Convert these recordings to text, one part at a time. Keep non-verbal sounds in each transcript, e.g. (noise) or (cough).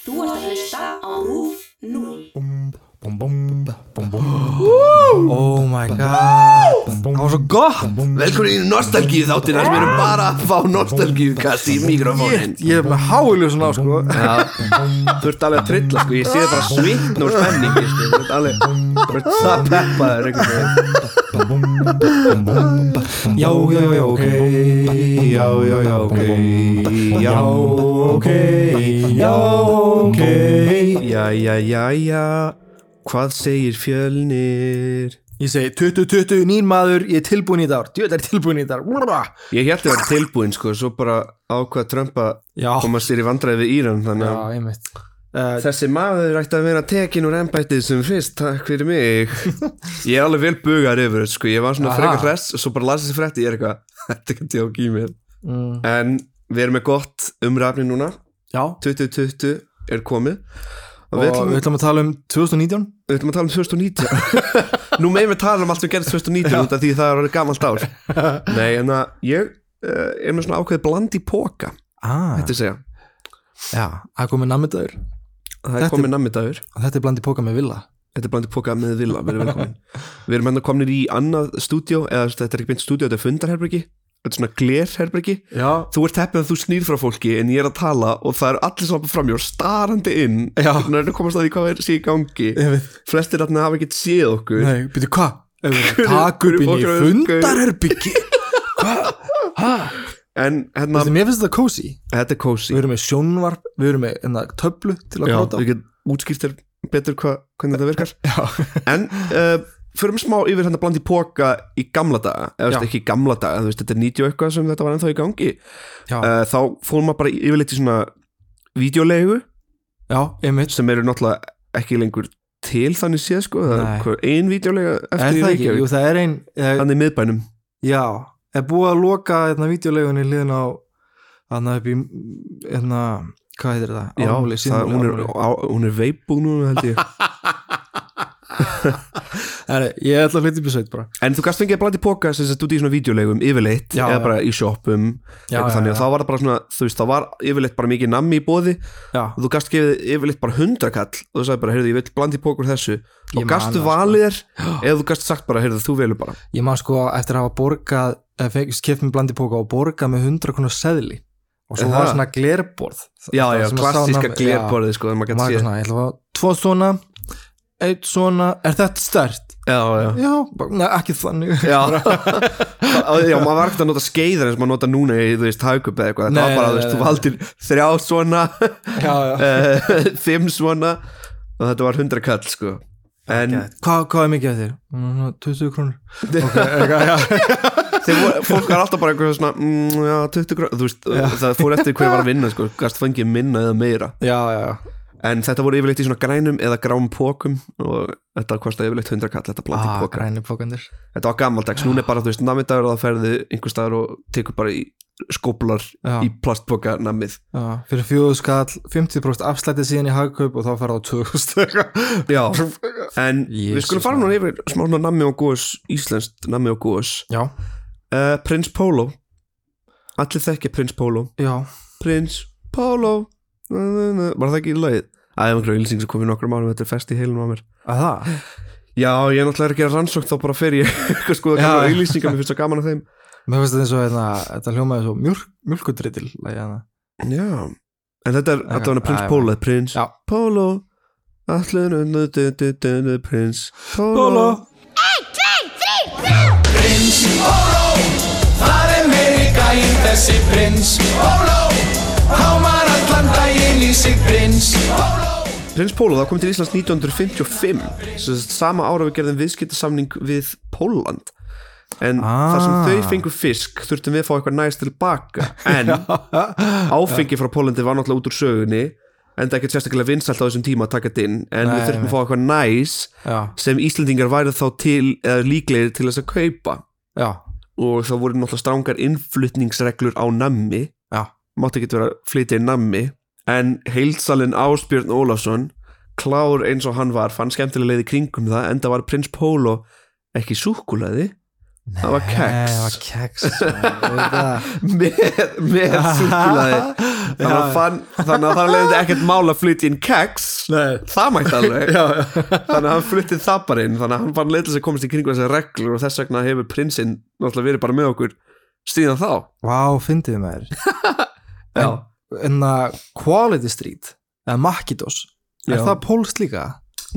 Þú ert að hlusta á RÚF 0. Bum, bum, bum, bum. Oh my god Það var svo gott. Velkomin í nostalgíu þáttina sem erum bara að fá nostalgíu kast í mikrofónin Ég er með háilu svona á sko. Þú ert alveg að trilla sko, ég sé það bara svitn og spenningi sko, þú ert alveg, það peppaður einhvern veginn Já, já, já, ok Já, já, já, ok Já, ok Já, ok Já, já, já, já, hvað segir fjölnir? Ég segi 2020, nýn maður, ég er tilbúin í ár. Djöð er tilbúin í ár. Ég held að vera tilbúin sko, svo bara ákvað Trump að Já, koma sér í vandræði við Íran já, að einmitt uh, Þessi maður ætti að vera tekin úr embættið sem fyrst, takk fyrir mig. (laughs) Ég er alveg vel bugar yfir sko, ég var svona frekar hress og svo bara lasið þessi frétti, ég er eitthvað, (laughs) þetta er ekki tjók í mér. Mm, En við erum með gott umræfni núna, Já, 2020 er komið. Og og við ætlum, við ætlum að tala um 2019 við ætlum að tala um 2019 (laughs) Nú meðum við tala um allt sem gerðist 2019 út af því það er gamalt ár. Nei, en að ég uh, er með svona ákveðið bland í póka ah, Þetta segja, Já, það komið nammidagur það er komið nammidagur og þetta er bland í póka með villa. Þetta er blandið póka með vila, við erum velkomin. (laughs) Við erum hérna kominir í annað stúdíó eða þetta er ekki beint stúdíó, þetta er fundarherbergi. Þetta er svona glerherbergi. Já, Þú ert heppið að þú snýr frá fólki en ég er að tala og það eru allir svona framjá starandi inn. Þannig að komast að því hvað er í gangi? Flestir þarna hafa ekkert séð okkur. Nei, byrju, hvað? Takk upp inn í fólk er að- fundarherbyggi (laughs) Hvað? En hérna, Mér finnst þetta cozy. Þetta er cozy. Við erum með sjónvarp, við erum með enna, töflu til að Já, gráta. við getum útskýrt þér betur hva, hvernig þetta virkar. (laughs) Já, En uh, förum smá yfir hérna bland í póka í gamla daga. Eða veist, ekki í gamla daga, þú veist, þetta er 90 og eitthvað sem þetta var ennþá í gangi. Uh, þá fórum maður bara yfirleitt í svona videolegu já, einmitt. Sem eru náttúrulega ekki lengur til þannig séð sko. Það Nei. er ein videolega eftir í það? Reykjavík. Jú, það er ein eh, þannig miðbænum. Já, er búið að loka hérna videolegunni hliðin á Þannig upp í hérna, hvað heitir þetta? Já, Ármúli, það, hún, er, er veipbúð núna held ég (laughs) (laughs) Ég ætla að flytja upp í sveit bara. En þú gast fengið að blandi póka sem þetta út í svona videolegum yfirleitt Já, eða bara í já, þannig. og þá var það bara svona þú veist það var yfirleitt bara mikið nammi í bóði og þú gast gefið yfirleitt bara hundrakall og þú sagði bara heyrðu ég vil blandi póka úr þessu. Og það, sko. valið þér eða þú gast sagt bara heyrðu þú velur bara. Ég man sko eftir að hafa borgað skipt með blandi póka og borgað með 100 konar seðli. Og svo var það? svona glerborð. Já já að klassíska glerborðið sko þegar maður gæti maður séð. svona, ég ætla að fá tvo svona eitt svona, er þetta stert? já já. Já, bara, ekki þannig. Já, (laughs) já maður var ekkert að nota skeiðar eins og maður nota núna í, þú veist, haukup eða eitthvað. Þetta var bara, þú veist, þú valdir þrjá svona já, já. (laughs) eh, fimm svona og þetta var hundra kall, sko. En Hvað, hvað er mikið að þér? Mm, 20 krónur. (laughs) Ok, eitthvað, já. Þeir voru, fólk var alltaf bara eitthvað svona mm, Já, 20 gróð, þú veist, það fór eftir hver var að vinna, sko. Gast fengið minna eða meira. Já, já, já En þetta voru yfirleitt í svona grænum eða grám pókum Og þetta kostaði yfirleitt hundra kall, þetta blandi Ah, póka græni pókandir Þetta var gammaldags, núna er bara, þú veist, namidagur og það ferði einhver staðar og tekur bara í skóplar Já. í plastpoka namið Já, fyrir fjóðu skall 50% afslættið síðan í hagkaup og þá fara á 2000 eitthvað. Já, (laughs) en við Jesus, skulum fara núna yfir smá svona nammi og góðs, íslenskt nammi og góðs uh, Prins Pólo. Allir þekkja Prins Pólo. Prins Pólo. Var það ekki í lagið? Það er einhverju ylsing sem kom í nokkrum árum Þetta er fest í heilum á mér Að það? Já, ég er náttúrulega að gera rannsókn þá bara fer ég (laughs) eitthvað skoða Já. gamla ylýsingar, mér finnst það gaman að þeim Mér finnst þetta eins og hérna, þetta hljómaði svo mjölk, mjölkudritil hérna. Já, en þetta er, þetta var Prins Já, já. Pólo Prins Já. Pólo Allir Prins Pólo Prins Póló Það er meiri gæn þessi prins Póló Hámar allan daginn í sig prins Póló Prins það kom til Íslands 1955 Svo þess að sama ára við gerðum viðskiptasamning við Póland en Ah. þar sem þau fengu fisk þurftum við að fá eitthvað næst tilbaka (laughs) en áfengi frá Pólandi var náttúrulega út úr sögunni en það er ekkert sérstaklega vinsælt á þessum tíma að taka þetta inn. En Nei, við þurftum að fá eitthvað næs Já, sem Íslendingar værið þá til eða líklegir til þess að kaupa. Já, og það voru náttúrulega strángar innflutningsreglur á nammi. Mátti ekki vera að flytja í nammi en heilsalinn Ásbjörn Ólafsson klár eins og hann var fann skemmtilega leið í kringum það enda var prins Pólo ekki súkulaði það var Nei, keks það var keks (laughs) með, með súkkulaði. (laughs) Þannig að, fann, þannig að það leiði ekkert mál að flytja inn keks Nei. það mætti alveg. (laughs) Já, já. þannig að hann flyttið það bara inn. Þannig að hann fann leið til þess að komast í kringu þessar reglur og þess vegna hefur prinsinn náttúrulega verið bara með okkur stíðan þá. Vá, fyndið maður. Já. En að Quality Street eða Makitos er Já. það pólst líka?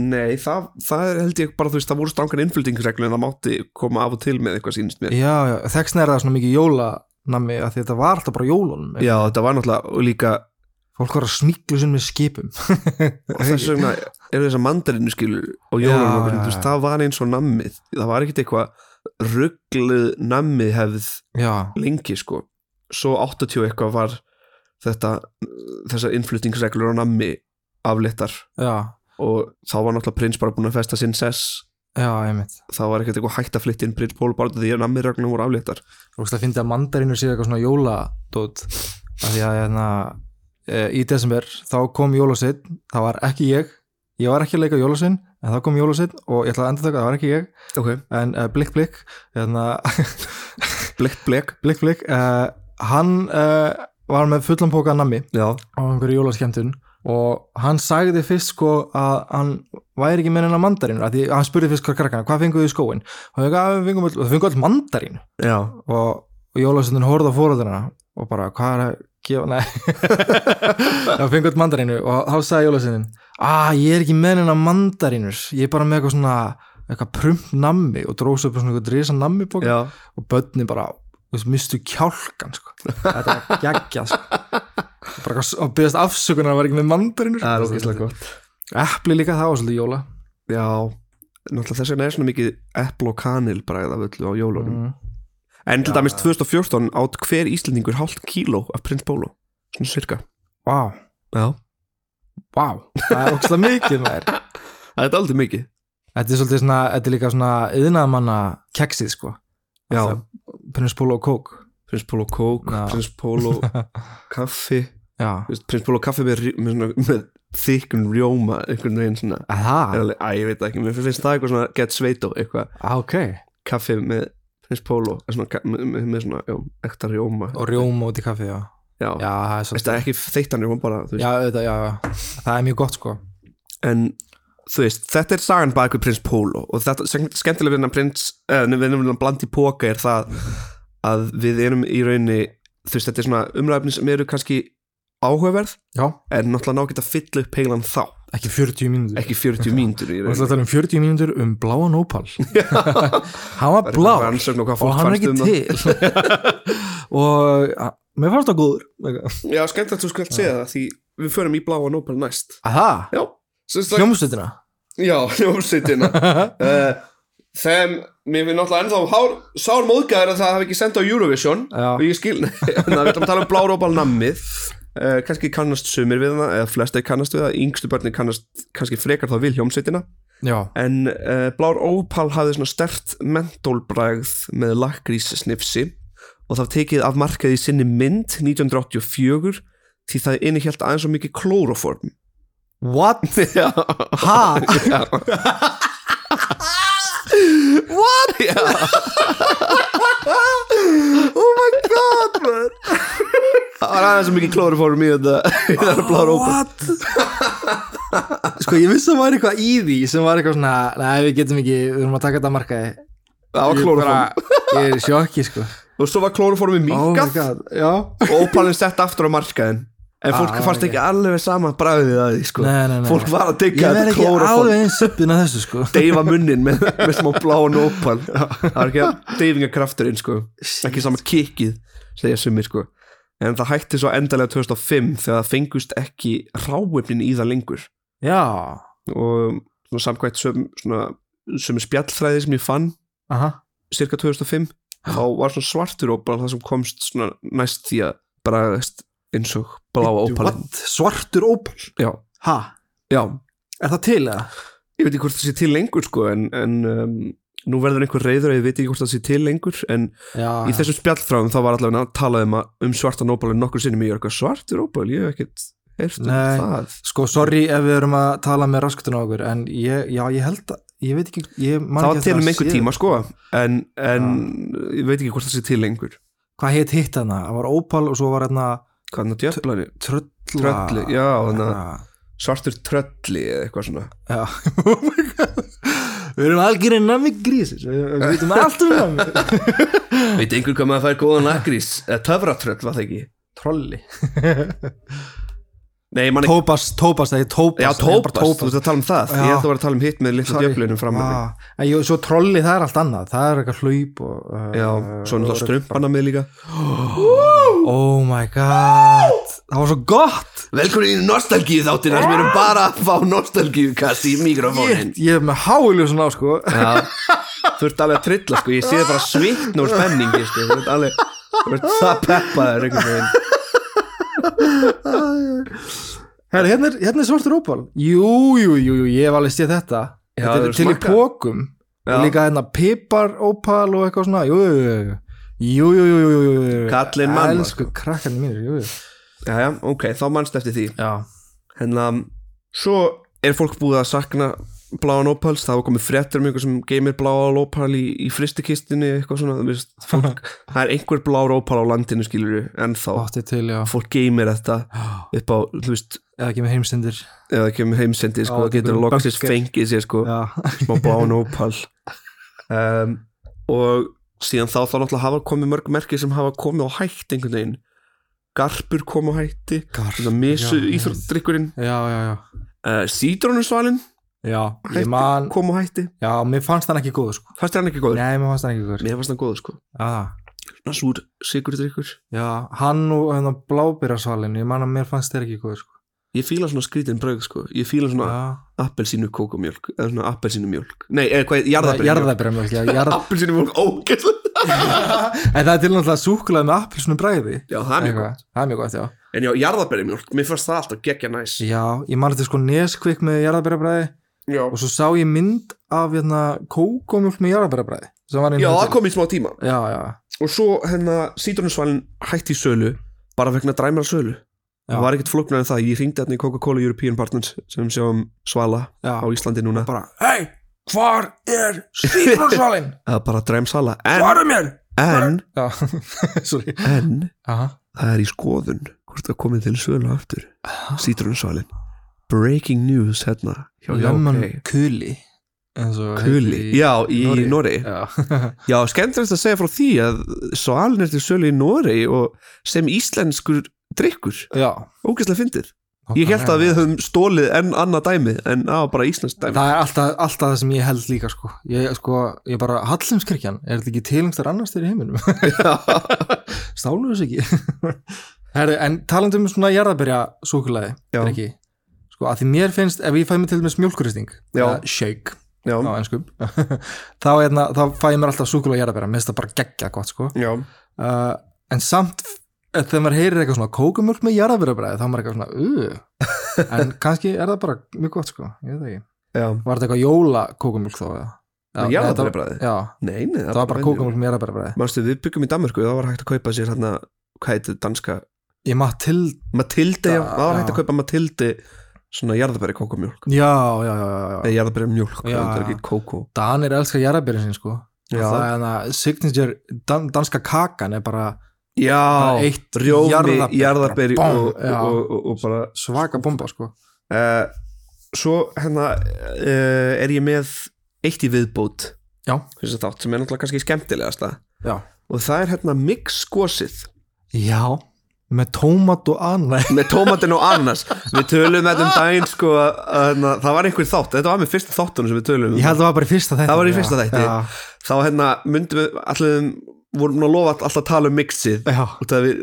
Nei, það, það er held ég bara, þú veist, það voru stangan innflutningsreglu en það mátti koma af og til með eitthvað sínst mér. Já, já, þekksna er það svona mikið jólanami að þetta var alltaf bara jólunum Já, þetta var náttúrulega og líka Fólk var að smíklu sinn með skipum. Og þess vegna eru þessar mandarinu skilur og Já, jólunum og já, þú veist, já. það var eins og nammið. Það var ekkit eitthvað ruggluð nammið hefð Já, lengi sko. Svo 80 eitthvað var þetta þessar innflutningsreglur á nammi afléttar. Já, og þá var náttúrulega prins bara búin að festa sinn sess. Já, einmitt. Þá var ekkert eitthvað hægt að flytta inn prins Pól bara því að nammireglunum voru afléttar. Þú veist að fyndi að mandarinu séu eitthvað svona jóladót. Af því að hérna, e, í desember þá kom jólasinn, það var ekki ég. Ég var ekki að leika jólasinn en þá kom jólasinn og ég ætla að enda þau það var ekki ég. Ok, en uh, blikk blikk hérna, (laughs) blekt blek. Blikk blikk uh, hann uh, var með fullan póka nammi já, á einhverju jólaskemmtun og hann sagði fyrst sko að hann væri ekki með hennar mandarinu að því hann spurði fyrst hvað krakkana, hvað fenguðu í skóin og fengum öll, þau fengu öll mandarínu já, og, og jólasundin horfði á fóröldina og bara hvað er að gefa, nei. (laughs) Það fengu öll mandarínu og þá sagði jólasundin að ég er ekki með hennar mandarínur. Ég er bara með eitthvað svona eitthvað prump nammi. Og dróðs upp svona eitthvað drisa nammi bóka já. og börnin bara mistu kjálkan sko. þetta var geggjað sko. og byggðast afsökunar að vera ekki með mandarinu það er ógeðslega gott. Epli líka það var svolítið jóla. Já, náttúrulega þess vegna er svona mikið epl og kanil bragð af öllu á jólunum. Mm. en til dæmis 2014 átt hver Íslendingur hálft kíló af prins Pólo. Svona cirka wow, já, wow, það er ógslag mikið (laughs) það er aldrei mikið. Þetta er svolítið svona, þetta er líka svona yðnaðamanna keksið sko. Já, prins Pólo og kók prins Pólo kók, Já. prins (laughs) Pólo kaffi. Já, Þú veist, prins Pólo kaffi með, rí- með, svona, með þykun rjóma einhvern veginn svona. Er það, alveg, að ég veit ekki, mér finnst það eitthvað svona get sveit og eitthvað, ah, ok. Kaffi með prins Pólo, svona, ka- með, með, með svona já, ekta rjóma. Og rjóma út í kaffi, já. Já, já, það er Veist, svolítið það er ekki þeittan rjóma bara þú veist. já, auðvitað, já, já, það er mjög gott sko. En þú veist, þetta er sagan bak við prins Pólo og þetta skemmtilega við hennar prins eh, við hennar bland í póka er það að við erum í rauninni þú veist, þetta er svona umræfni sem eru kannski áhugaverð já, en náttúrulega ná geta fylla upp heilan þá ekki 40 mínútur. Ekki 40 (laughs) mínútur í og það tala um 40 mínútur um bláan ópal (laughs) hann var blá og hann er ekki um til. (laughs) Og mér fannst það góður. Já, skemmt að þú skalt segja það því við förum í bláa Nobel næst. Það, já, hljómsveitina? Já, (laughs) hljómsveitina. Uh, (laughs) þeim, mér finnst náttúrulega ennþá hár, sár móðgæður að það hafi ekki sendt á Eurovision. Já. og ég skil, en (laughs) það við ætlum að tala um blárópal nammið. Uh, kannski kannast sumir við hana eða flestir kannast við það, yngstu börnin kannast kannski frekar þá vil hljómsveitina. Já, en uh, blár ópal hafði svona stert mentólbragð með lakrís snifsi og það tekið af markaði sinni mynd 1984 því það innihjalt aðeins svo mikið klóroform what? (laughs) já, ha? já what? Já. oh my god man. Það var aðeins mikið klóriform í þetta í þetta blár ópal what? sko ég vissi að það var eitthvað í því sem var eitthvað svona, nei við getum ekki við erum að taka þetta að markaði Það var bara- ég er í sjokki sko Og svo var klóriformi oh my minkað god, já og ópalinn sett aftur á markaðin En fólk Ah, fannst ok. ekki alveg sama bræðið að því sko. Nei, nei, nei. Fólk var að ég digga verð þetta ekki alveg eins uppin að þessu sko Deyfa munnin með, (laughs) með smá bláan ópal Það var ekki að deyfingakrafturinn sko. Ekki sama kikkið segja sumir sko. En það hætti svo endalega 2005 þegar það fengust ekki ráefnin í það lengur já, og svona samkvæmt söm, svona, sömu spjallþræði sem ég fann aha cirka 2005 þá var svona svartur bara það sem komst næst því að bragðast eins og bláa ópalinn svartur ópal? Já, ha, já, er það til eða? ég veit ekki hvort það sé til lengur sko en, en um, nú verður einhver reyður að ég veit ekki hvort það sé til lengur en já, í þessum spjallþráðum þá var allavega að tala um, að- um svartan ópalinn nokkur sinnum ég er eitthvað svartur ópal, ég hef ekkert heyrt um það. Sko sorry ef við erum að tala með raskutun á okkur en ég, já ég held að ég veit ekki ég man það ekki var eftir til um að einhver sé- tíma sko en, en ég veit ekki hvort það sé til lengur. Hvað heit hitt hana, það var Opal og svo var hérna hvað það djöflari, trölla Trölli, já, þarna- Já. svartur trölli eða eitthvað svona. Já, (laughs) oh my god. Við erum algjörinn nammi grísis Við veitum allt um nammi. (laughs) Veit einhver hvað maður fær góðan eða töfratröll var það ekki? Trolli. (laughs) Nei, mann ekki, Tópas, Tópas, það er Tópas já tópast, þú veist að tala um það. Já. ég ætla að vera að tala um hitt með litla djöflunum fram að mig en jú, Svo trolli það er allt annað. Það er eitthvað hlaup og, uh, já, svo náttúrulega strumpana með líka (gasps) (gasps) Oh my god. Það var svo gott. Velkomin í nostalgíu þáttina sem erum bara að fá nostalgíu kast í mikrofónin Ég, ég er með háilu svona á sko. Já, (laughs) þú ert alveg að trilla sko, ég sé það bara svitn og spenningi sko, þú ert alveg þú ert það peppaður einhvern veginn. Herra, hérna, er, hérna er svartur Opal Jú, jú, jú, jú, ég hef alveg séð þetta. Já, Þetta þú er til í smakkað? pókum Já. og líka hérna pipar Opal og eitthvað svona. Jú, jú, jú, jú Jú, jú, jú, jú, jú, jú Kallinn mamma, Elsku krakkarnir mínir, jú, jú. Já, já, ok, þá mannst eftir því. Já, Hérna, svo er fólk búið að sakna bláan opals, það var komið fréttur um einhver sem geymir bláan opal í, í fristikistinni eitthvað svona, þú veist, fólk (laughs) það er einhver blár opal á landinu skilur en þá, átti til, já. Fólk geymir þetta (gasps) upp á, þú veist Eða ekki með heimsendir. eða kemur heimsendi, sko, Á, það getur einhverjum loksist bunker. fengið sér, sko Já, smá bláan (laughs) opal. Um, og síðan þá þá náttúrulega hafa komið mörg merki sem hafa komið á hætti einhvern veginn. Garpur kom á hætti misu Já, ég man kom á hætti. Já, mér fannst hann ekki góð, sko. Fannst hann ekki góður? Nei, mér fannst hann ekki góð mér fannst hann góður sko. Svona súr sigurdrykkur já, hann og hérna blábyrjasvalin Ég man að mér fannst þér ekki góð, sko. Ég fíla svona skrítin brauð sko. Ég fíla svona Já, appelsínu kókumjólk eða svona appelsínu mjólk. Nei, eða hvað, já, jarð... appelsínu mjólk, ógæslega (laughs) En það er til náttúrulega súkulað með appilsunu bræði já, það er mjög gott. Það er mjög gott, já. En já, jarðabyrjumjólk, mér fannst það alltaf geggja næs. Já, ég man þetta sko neskvik með jarðabyrjabræði já, og svo sá ég mynd af hérna kókomjólk með var já það kom í smá tíma. Já, já, og svo hérna sítrónusvalinn hætti sölu bara vegna dræmara sölu Já. það var ekkert flóknar en það, ég ringdi hérna í Coca-Cola European Partners sem sjáum svala já. á Íslandi núna. Bara, hei, hvar er sítronsvalin? (laughs) það er bara dræmsala en, Hvar er mér? en, Já, (laughs) sorry. en Aha. það er í skoðun hvort það komið til sölu aftur. Sítrónusvalinn breaking news hérna hjá Lemon Jókei kuli eins og Kuli, heitir já, í. Noregi. Já, Já, skemmtilegt að segja frá því að svalin er til sölu í Noregi og sem íslenskur drikkur ógeðslega fyndið. Ég held að við höfum stólið enn annað dæmi en var bara íslenskt dæmi. Það er alltaf, alltaf það sem ég held líka sko. Ég, sko, ég bara, Hallumskirkjan Er þetta ekki tilengstar annars þegar í heiminum? (laughs) Stálu þess ekki. (laughs) Herri, En talandi um svona jarðabyrja súkulaði Já. ekki Sko, að því mér finnst, ef ég fæ mér til dæmis mjólkuristing Já. eða shake Já, á enskum (laughs) þá, hérna, þá fæ ég mér alltaf súkulaði jarðabyrja Mér finnst það bara geggja gott sko. Uh, En samt þegar maður heyrir eitthvað svona kókumjólk með jarðabyrjabræði þá er maður eitthvað svona uh. en kannski er það bara mjög gott sko, ég veit ekki. Já. Var þetta eitthvað jóla kókumjólk þá? eða? Með var- Já, Nei, nei, það var bara kókumjólk með jarðabærabræði Manstu, við byggum í Danmarku, það var hægt að kaupa sér hérna, hvað heitir danska? Ég maður til Matildi, já, það var hægt að kaupa Matildi svona jarðabæri kókumjólk Já, já, já, já, já. hana, eitt rjómi, bara og, og, og, og bara svaka bomba sko. Uh, Svo hérna uh, er ég með eitt í viðbót. Þess að þátt sem er náttúrulega kannski skemmtilegasta. Já, og það er hérna mix skosið já með tómat og annað með tómatin og annars við tölum þetta um (laughs) daginn sko að, það var einhver þátt, þetta var með fyrsta þáttunum sem við tölum um Ég held að það var bara í fyrsta þætti. Það var í fyrsta þætti. Þá hérna myndum við allir vorum nú að lofa alltaf að tala um mixið. Já, út af við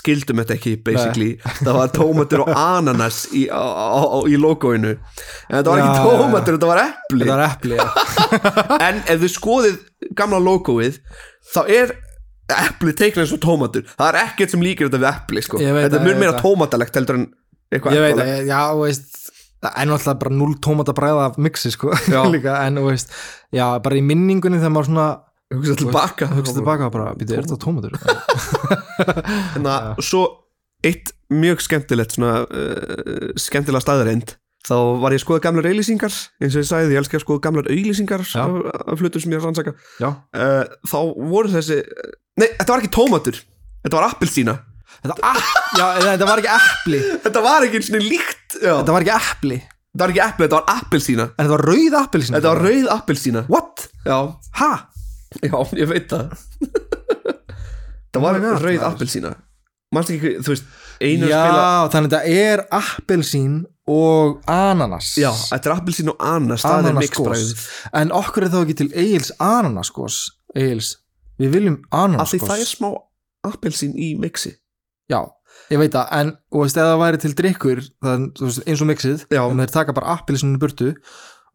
skildum þetta ekki basically, (laughs) það var tómatur og ananas í, á, á, á, í logoinu. En þetta var Já, ekki tómatur, þetta var epli. Þetta var epli já. (laughs) en ef þið skoðið gamla logoið þá er epli teiknað eins og tómatur. Það er ekkert sem líkir þetta við epli sko. Ég veit þetta það, er mun ég meira veit það. tómatalegt heldur en eitthvað Ég veit eplalegt. að, já, þú veist það er náttúrulega bara null tómat að bræða af mixi sko, (laughs) líka, en þú veist já, bara í minningunni þegar maður svona hugsa tilbaka hugsa tilbaka og bara, býtu, er þetta tómatur? (laughs) en að svo eitt mjög skemmtilegt svona uh, skemmtilega staðreind þá var ég að skoða gamlar auðlýsingar eins og ég sagði, ég elski að skoða gamlar auðlýsingar af, af hlutum sem ég er að rannsaka. Uh, þá voru þessi nei, þetta var ekki tómatur, þetta var appelsína. Þetta, já, þetta var ekki epli. Þetta var ekki eins og líkt já. Þetta var ekki epli. Þetta var ekki epli, þetta var appelsína. En þetta var rauð appelsín þetta var rauð appelsína. What? já, Ha? Já, ég veit það. (laughs) Það var God, rauð appelsína. mannst ekki, þú veist, einu Já, spila þannig að þetta er appelsín og ananas. Já, þetta er appelsín og ananas það er mixbræðið En okkur er þá ekki til Egil's ananaskos Egil's, við viljum ananaskos það er smá appelsín í mixi. Já, ég veit það, en og veist, ef það væri til drikkur það, veist, eins og mixið, en þeir taka bara appelsinu burtu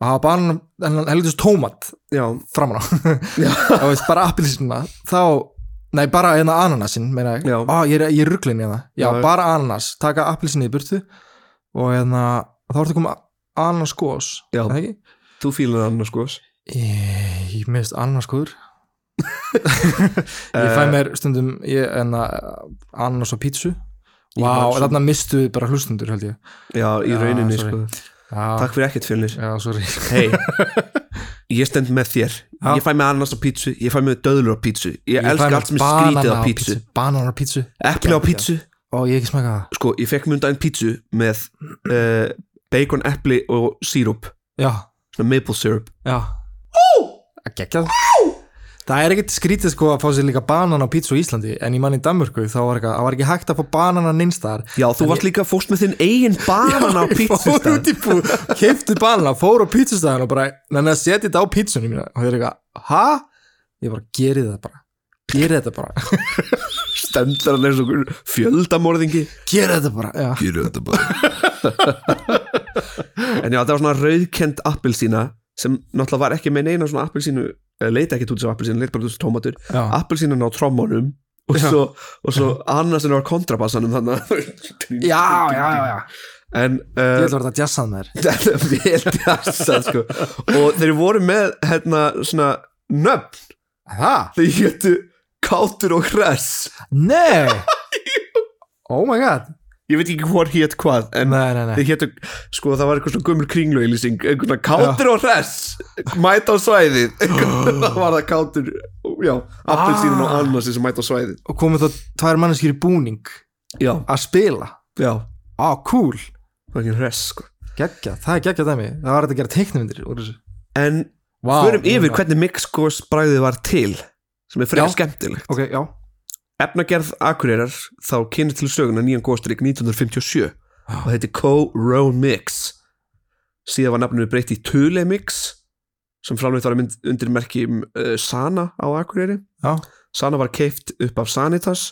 og hafa bara hennan helvitis tómat framan á. (laughs) Og (laughs) veist, bara appelsina þá, nei, bara eina ananasin meina ég, á, ég er, ég er rugglin í það já, Já. bara ananas, taka appelsinu í burtu og hérna, þá ertu að koma ananaskos, Já. þú fílar annars sko Ég, ég minnst ananaskoður (laughs) ég fæ mér stundum ég, en ananas og pítsu. Wow, svo- þarna mistu bara hlustundur held ég. Já, í rauninni sko Já, takk fyrir ekkert fjölnir (laughs) hei, ég stend með þér. Já. ég fæ með ananas á pítsu, ég fæ með döðlur á pítsu. Ég, elska allt sem er skrítið á pítsu. Banana á pítsu. Epli á pítsu, Ó, ég ekki smakað það. Sko, ég fekk mjöndaginn pítsu með uh, bacon, epli og sírup. Já, svona maple syrup. Já. Ó! Gekjað Það er ekkert skrítið sko að fá sér líka banana á pítsu í Íslandi en í manni í Danmörku þá var, eitthvað, það var ekki hægt að fá banana nynstaðar já, þú varst líka fórst með þinn eigin (laughs) banan á pítsu Fór út í bú, keiftu banana, fór á pítsustæðan og bara, nenni að setja þetta á pítsunum mína. Og þeir eru eitthvað, ha? Ég bara, gerið það bara Gerið þetta bara. (laughs) Stendur hann eins og fjöldamorðingi. Gerið þetta bara, já. Gjöru þetta bara. (laughs) En já, það var svona rauðkend appelsína sem náttúrulega var ekki með neina svona appelsínu leita ekki út sem appelsínu, leita bara út sem tómatur. Já, appelsínan á trommunum og svo, og svo annars en var kontrabassanum þannig já, já, já, já. en Ég uh, að verða að jazzað með þér (laughs) þetta er vel jassað sko. og þeir voru með hérna svona nöfn. Það? þeir hétu kátur og hress. Nei. (laughs) Oh my god ég veit ekki hvort hét hvað en Nei, nei, nei. hétu, sko það var eitthvað svona gummur kringluýlýsing einhvern veginn kátur og hress mæta á svæðið. (laughs) Það var það kátur, já appelsínun og Ah. annarsi sem mæta á svæðið. Og komið þá tvær manneskir í búning já, að spila. Já, Á, cool. Það var ekki hress sko. Gekkja, það er gekkja dæmi. Það var hægt að gera þessu. En Vá, förum yfir já. hvernig mixkos bræðið var til sem er frekar Já. skemmtilegt. Ok, já efnagerð Akureyrar þá kynir til söguna nýjan góðstrík 1957 og þetta er Co-Row Mix. Síðan var nafninu breytt í Thule Mix sem framleitt var undir merki uh, Sana á Akureyri. Já, Sana var keift upp af Sanitas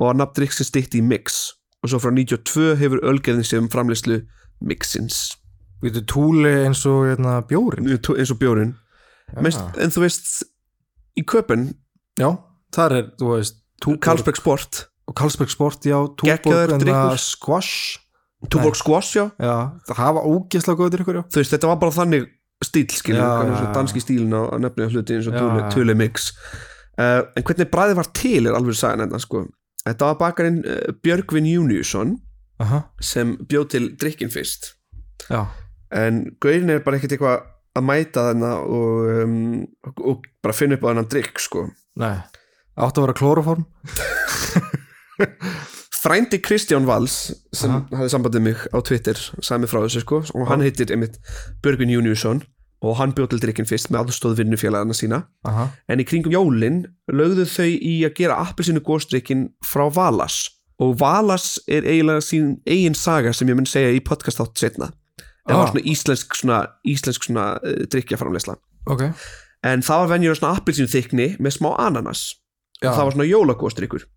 og var nafn drikk sem stitt í Mix. Og svo frá 92 hefur ölgeðin sem framleyslu Mixins. Við veitum túli eins og hérna, bjórin eins og bjórin Mest, en þú veist í köpun Já, þar er, þú veist Túborg Carlsberg Sport. Og Carlsberg Sport, já Túborg squash. Tuborg Squash já. Já, það hafa ógeðslega góður ykkur, já. Þú veist, þetta var bara þannig stíl skilur, já. danski stílin á, nefnilega hluti eins og já. Thule Mix. Uh, en hvernig bræði var til er alveg sagan þetta sko. Þetta var bakarinn uh, Björgvin Júniusson Aha, sem bjóð til drikkin fyrst. Já. En Gaurin er bara ekkert eitthvað að mæta þarna og, um, og, og bara finna upp á þennan drikk sko. Nei, átti að vera klóroform frændi Kristján Valls sem Aha. hafði sambandið mig á Twitter sagði mig frá þessu sko og hann heitir einmitt Björgvin Júniusson og hann bjóð til drikkin fyrst með aðstóð vinnufélagana sína. Aha, en í kringum jólin lögðu þau í að gera appelsinu góðstrykkin frá Valas. Og Valas er eiginlega sín eigin saga sem ég mun segja í podcast átt setna það Ah. var svona íslensk svona, íslensk svona uh, drikkjaframleysla ok. En það var venjur svona appelsinu þykni með smá ananas Já, það var svona jólagóðstrykkur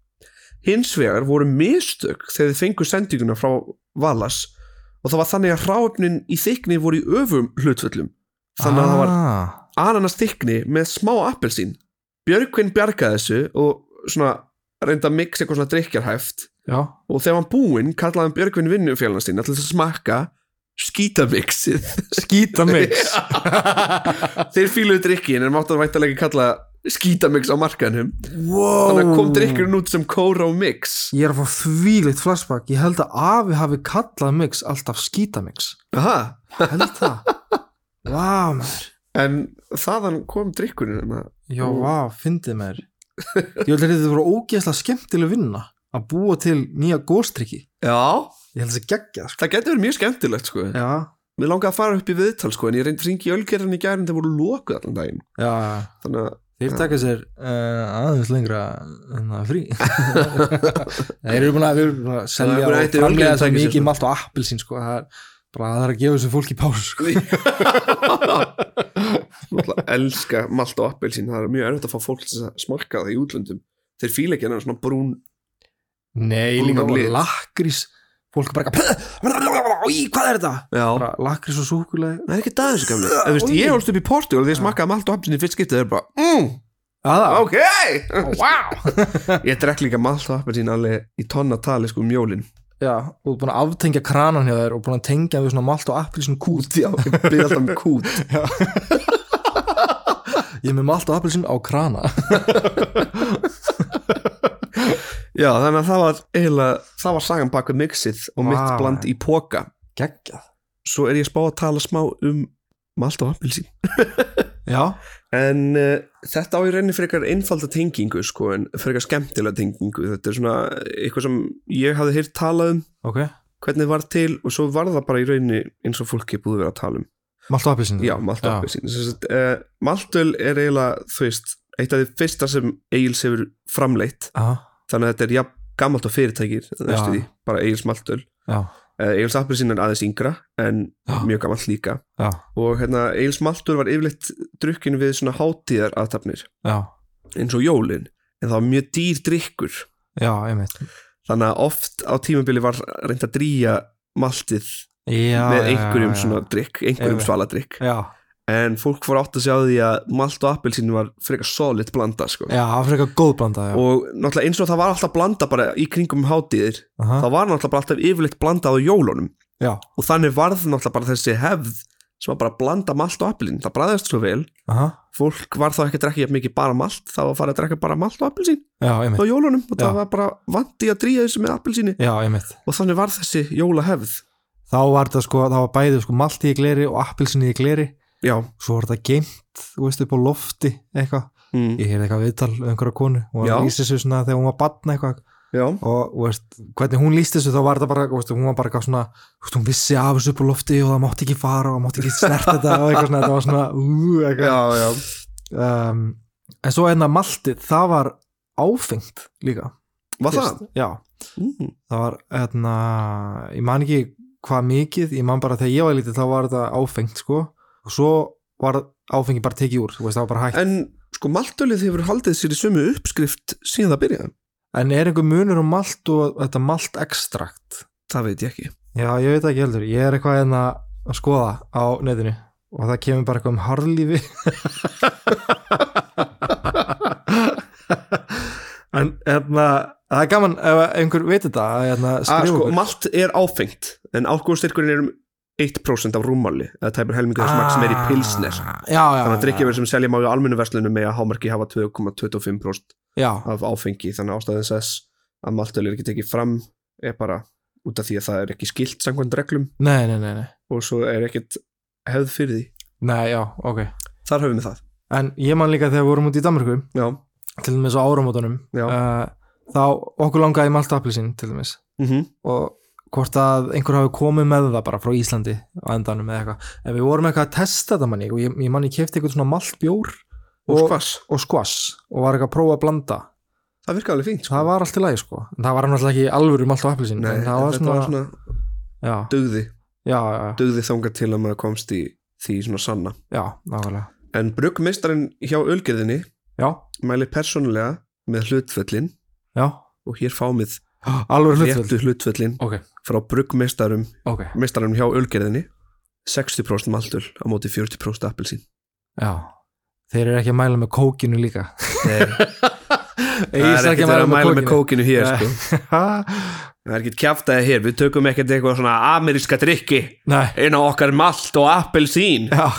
hins vegar voru mistök þegar þið fengu sendinguna frá Valas og það var þannig að hráöfnin í þykni voru í öfum hlutföllum. Þannig að það var ah, ananas þykni með smá appelsín. Björgvin bjargaði þessu og svona reynda að mixa eitthvað svona drikkjarhæft Já, og þegar hann búinn kallaði hann Björgvin vinnufélagna sína til þess að smakka skítamixið skýta mig (laughs) þeir fíluðu drikkin en máttu að væntalega ekki kalla skítamix á markanum wow. þannig að kom drikkurinn út sem Kóró Mix. Ég er að fá þvílitt flashback. Ég held að afi hafi kallað mix alltaf skítamix. Held það. (laughs) Maður. En þaðan kom drikkurinn. Já, vá, fyndið maður. Ég held að þetta voru ógeðslega skemmtileg vinna að búa til nýja góstrykki já, Ég held að það geggja sko. það getur verið mjög skemmtilegt sko. Já, mér langaði að fara upp í viðtal sko, en ég reyndi að ringi í ölgerðin í gærin þegar voru lokuð allan daginn. Já. Þannig að Þeir taka sér uh, aðeins lengra en það frí. (laughs) Þeir eru búin að, búin að selja Það er að og framlega sér mikið malt og appelsín sko. það er bara það er að gefa þessu fólki pásu sko. Náttúrulega elska malt og appelsín. Það er mjög erfitt að fá fólk til að smakka það í útlöndum. Þeir fíla ekki hennar svona brún Nei, Brúnan líka lakrís Fólk er bara Í, hvað er þetta? lakrís og súkulega það er ekki það Ef veist, ég holst upp í Portugal og þegar ég smakkaði malt og í fyrst skiptið þeir bara, mm, ok. (laughs) Wow ég drekk líka malt og appelsín alveg í tonna tali sko um jólin. Já, og þú er búin að aftengja kranan hjá þér og búin að tengja við svona malt og appelsín kút. Já, ég byrði alltaf með kút. (laughs) Ég er með malt og appelsín á krana (laughs) já, þannig að það var eiginlega, það var sagan bak við mixið og mitt Vá. bland í póka Geggjað. Svo er ég spá að tala smá um malt og appelsín. (laughs) Já, En uh, þetta á í reyni frekar einfalda tengingu sko en frekar skemmtilega tengingu. Þetta er svona eitthvað sem ég hafði heyrt talað um. Ok. Hvernig var til og svo var það bara í reyni eins og fólki búið vera að tala um. Malt og appelsín Já, malt og appelsín. Uh, Maltöl er eiginlega, þú veist eitt af því fyrsta sem Aha, þannig að þetta er jafn gammalt á fyrirtækir því, bara Egils Maltöl. Já, uh, Egils appelsín er aðeins yngra en Já. mjög gammalt líka. Já, og hérna Egils Maltöl var yfirleitt drukkin við svona hátíðar aðtapnir eins og jólin en það var mjög dýr drikkur þannig að oft á tímabili var reynd að drýja maltið með einhverjum svona drikk, einhverjum svaladrikk Já, en fólk fór átt að sjá því að malt og appelsín var frekar solid blanda sko. já, frekar góð blanda já. og náttúrulega eins og það var alltaf blanda bara í kringum hátíðir Aha, það var náttúrulega alltaf yfirleitt blandað á jólunum. Já, og þannig varð náttúrulega bara þessi hefð sem var bara blanda malt og appelsín. Það bræðast svo vel, aha, fólk var þá ekki að drekka jafn mikið bara malt, það var að fara að drekka bara malt og appelsín á jólunum. Og Já. það var bara vandi að drýja þessu með appelsíni. Og þannig var þessi jólahefð. Þá var sko, það var bæði sko malti í gleri og appelsín í gleri já, Svo var þetta geimt, þú veist, upp á lofti eitthvað mm. Ég heyrði eitthvað viðtal um einhverja konu og Já. hún lýsti þessu svona þegar hún var batna eitthvað já, og veist, hvernig hún lýsti þessu þá var þetta bara, veist, hún var bara eitthvað svona veist, hún vissi af þessu upp á lofti og það mátti ekki fara og það mátti ekki snert þetta og eitthvað svona, þetta var svona ú, eitthvað já, já um, en svo einna maltið, það var áfengt líka var það? Já, Mm. það var, hérna ég man ekki hvað mikið ég man bara þegar ég var lítið þá var þetta áfengt sko, og svo var áfengi bara tekið úr, veist, bara en sko maltölið hefur haldið sér í sömu uppskrift síðan það byrjaði. En er einhver munur um malt og þetta malt ekstrakt það veit ég ekki. Já, ég veit ekki heldur, ég er eitthvað hérna að skoða á netinu og það kemur bara eitthvað um harlífi (laughs) en hérna það er gaman ef einhver veit þetta að hérna, skrifa sko, malt er áfengt en alkoholstyrkurinn er um 1% af rúmmáli eða tæpur helmingur þess magn sem er í pilsner. Ah, Já, já, þannig að drikkjafur sem selja má í almennu verslunum með að hámarki hafa 2,25% já, af áfengi þannig að ástæðin þess að maltöl er ekki tekið fram er bara út af því að það er ekki skilt samkvæmt reglum. Nei, nei, nei, nei. Og svo er ekkert hefð fyrir því. Nei, já, ok. Þar höfum við það. En ég man líka þegar við vorum út í Danmarku já, til dæmis á áramótunum Já. uh, þá okkur langaði í malt appelsín til dæmis. Mm og hvort að einhver hafi komið með það bara frá Íslandi á endanum eða eitthvað. En við vorum eitthvað að testa þetta manni og ég, ég manni kefti eitthvað svona maltbjór og og skvass. og var eitthvað að prófa að blanda. Það virka alveg fínt sko. það var allt í lagi sko. En það var náttúrulega ekki alvöru malt og en það var svona, var svona Já, dugði, já, já, dugði þangað til að maður komst í því svona sanna. Já, nákvæmlega. En bruggmeistarinn hjá ölgerðinni mæli persónulega með hlutföllin já, og hér fáum við (gasps) alvöru hlutföllin. Ok, frá bruggmeistarum ok, meistarum hjá ölgerðinni 60% maltöl á móti 40% appelsín. Já. Þeir eru ekki að mæla með kókinu líka. Nei, (laughs) það er ekki að mæla með kókinu. hér sko. (laughs) það er ekki kjaftaði hér. Við tökum ekkert eitthvað svona ameríska drikki inn á okkar malt og appelsín. Já,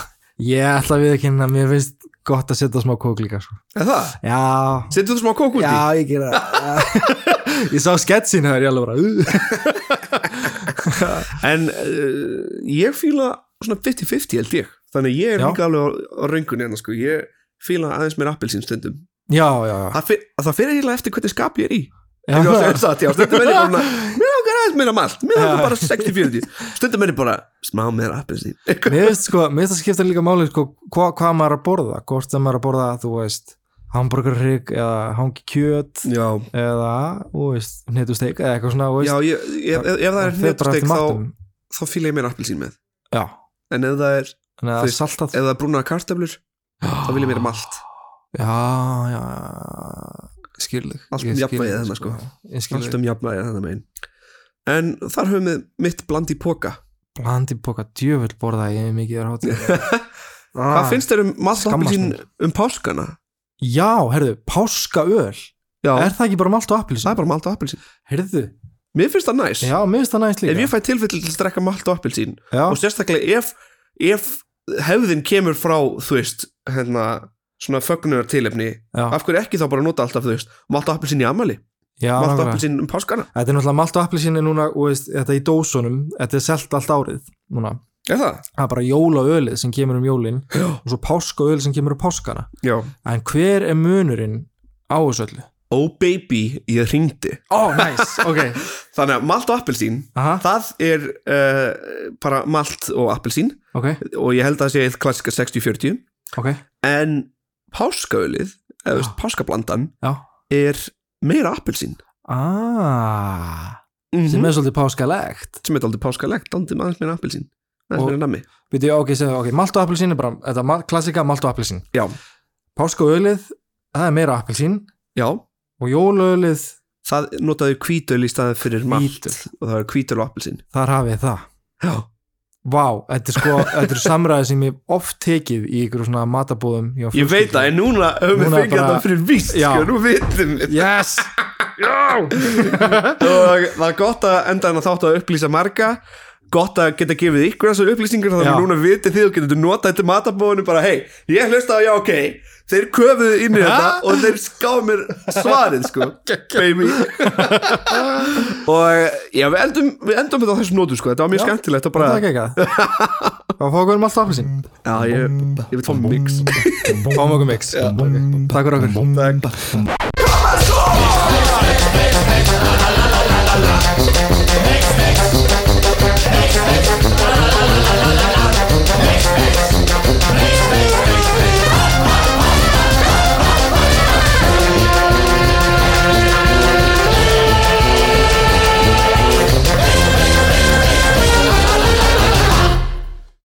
ég ætla við ekki að mér finnst gott að setja smá kók líka sko. Er það? Já, Setur þú smá kók út í? já, ég gera það. (laughs) Ég sá sketsin það er ég alveg bara. (laughs) En uh, ég fíla svona 50-50 held ég. Þannig að ég er líka alveg á, á röngunni hérna sko. Ég fíla aðeins meira appelsín stundum. Já, já, já. Það, fyr, það fyrir eiginlega eftir hvernig skap ég er í. Já, Ef ég á að segja satt, já, stundum er ég bara (laughs) Mér langar aðeins meira malt Mér Já. bara 60-40 Stundum er ég bara smá meira appelsín. Mér finnst sko, mér finnst það skipta líka máli sko, hva, hvað maður er að borða, hvort það maður er að borða þú veist, hamburgerrygg eða hangi kjöt Já, eða, hnetusteik eða eitthvað svona, veist. Já ég, ef, ef, það er hnetustek þá, þá fíla ég meira appelsín með. Já, En ef það er, er brúnar kartöflur þá vil ég meira malt. Já, já, skilðig Allt um jafnvægið þarna, sko. Skilðig, Allt um jafnvægi þetta megin. En þar höfum við mitt bland í póka blandi póka djöfull borða ég mikið er hátíð (laughs) Hvað finnst þér um malt appelsín um páskana? Já, herðu, páskaöl. Já, Er það ekki bara malt og það appilsin? er bara malt og appelsín. Heyrðu, Mér finnst það næs. Já, mér finnst það næst líka. Ef ég fæ tilfell til að drekka malt og appelsín Já, og sérstaklega ef, ef hefðin kemur frá þú veist, hérna svona fögnunar tilefni, já, af hverju ekki þá bara nota alltaf, þú veist, malt og appelsín í amali já malt og nákvæmlega. appelsín um páskana. Þetta er náttúrulega malt og appelsinni núna og veist, þetta í dósunum, þetta er selt allt árið núna. Er það? Það er bara jólaölið sem kemur um jólin Já. og svo páskaöl sem kemur um páskana. Já. En hver er munurinn á þessu öllu? Oh baby, ég hringdi. Ó, oh, nice, ok. (laughs) Þannig að malt og appelsín Aha, það er uh, bara malt og appelsín. Ok, og ég held að það sé eitt klassika 60-40 ok. En páskaölið eða veist, páskablandan Já. er meira appelsín. Ah, mm sem er svolítið páskalegt sem er aldrei páskalegt, aldrei aðeins meira appelsín Og- Býtu, ok, ok, malt og appelsin er bara þetta er klassika malt og appelsin Já. Páskaölið, það er meira appelsin Já, og jólaölið, það notaði hvítöl í staðið fyrir malt og það er hvítöl og appelsín. Þar hafið það. Já, Vá, þetta er sko, þetta er samræði sem ég oft tekið í ykkur svona matabóðum ég veit það, en núna höfum við fengið þetta fyrir víst Já. sko, nú vitum við Yes, (laughs) (laughs) og það er gott að enda en að þáttu að upplýsa marga gott að geta gefið ykkur þessar upplýsingar þannig að núna viti þið og getur nota þetta matabóinu bara hei, ég hlusta á já, ok. Þeir köfuðu inn í þetta og þeir skáðu mér svarið sko. (laughs) Baby. (laughs) Og já, við endum við endum þetta á þessum nótu sko, þetta var mjög já. skemmtilegt og bara það er ekki eitthvað þá fáum við um alltaf appelsín. Já, ég, ég vil fá mix. (laughs) Fáum okkur mix. Takk fyrir okkur. Come on, Thanks.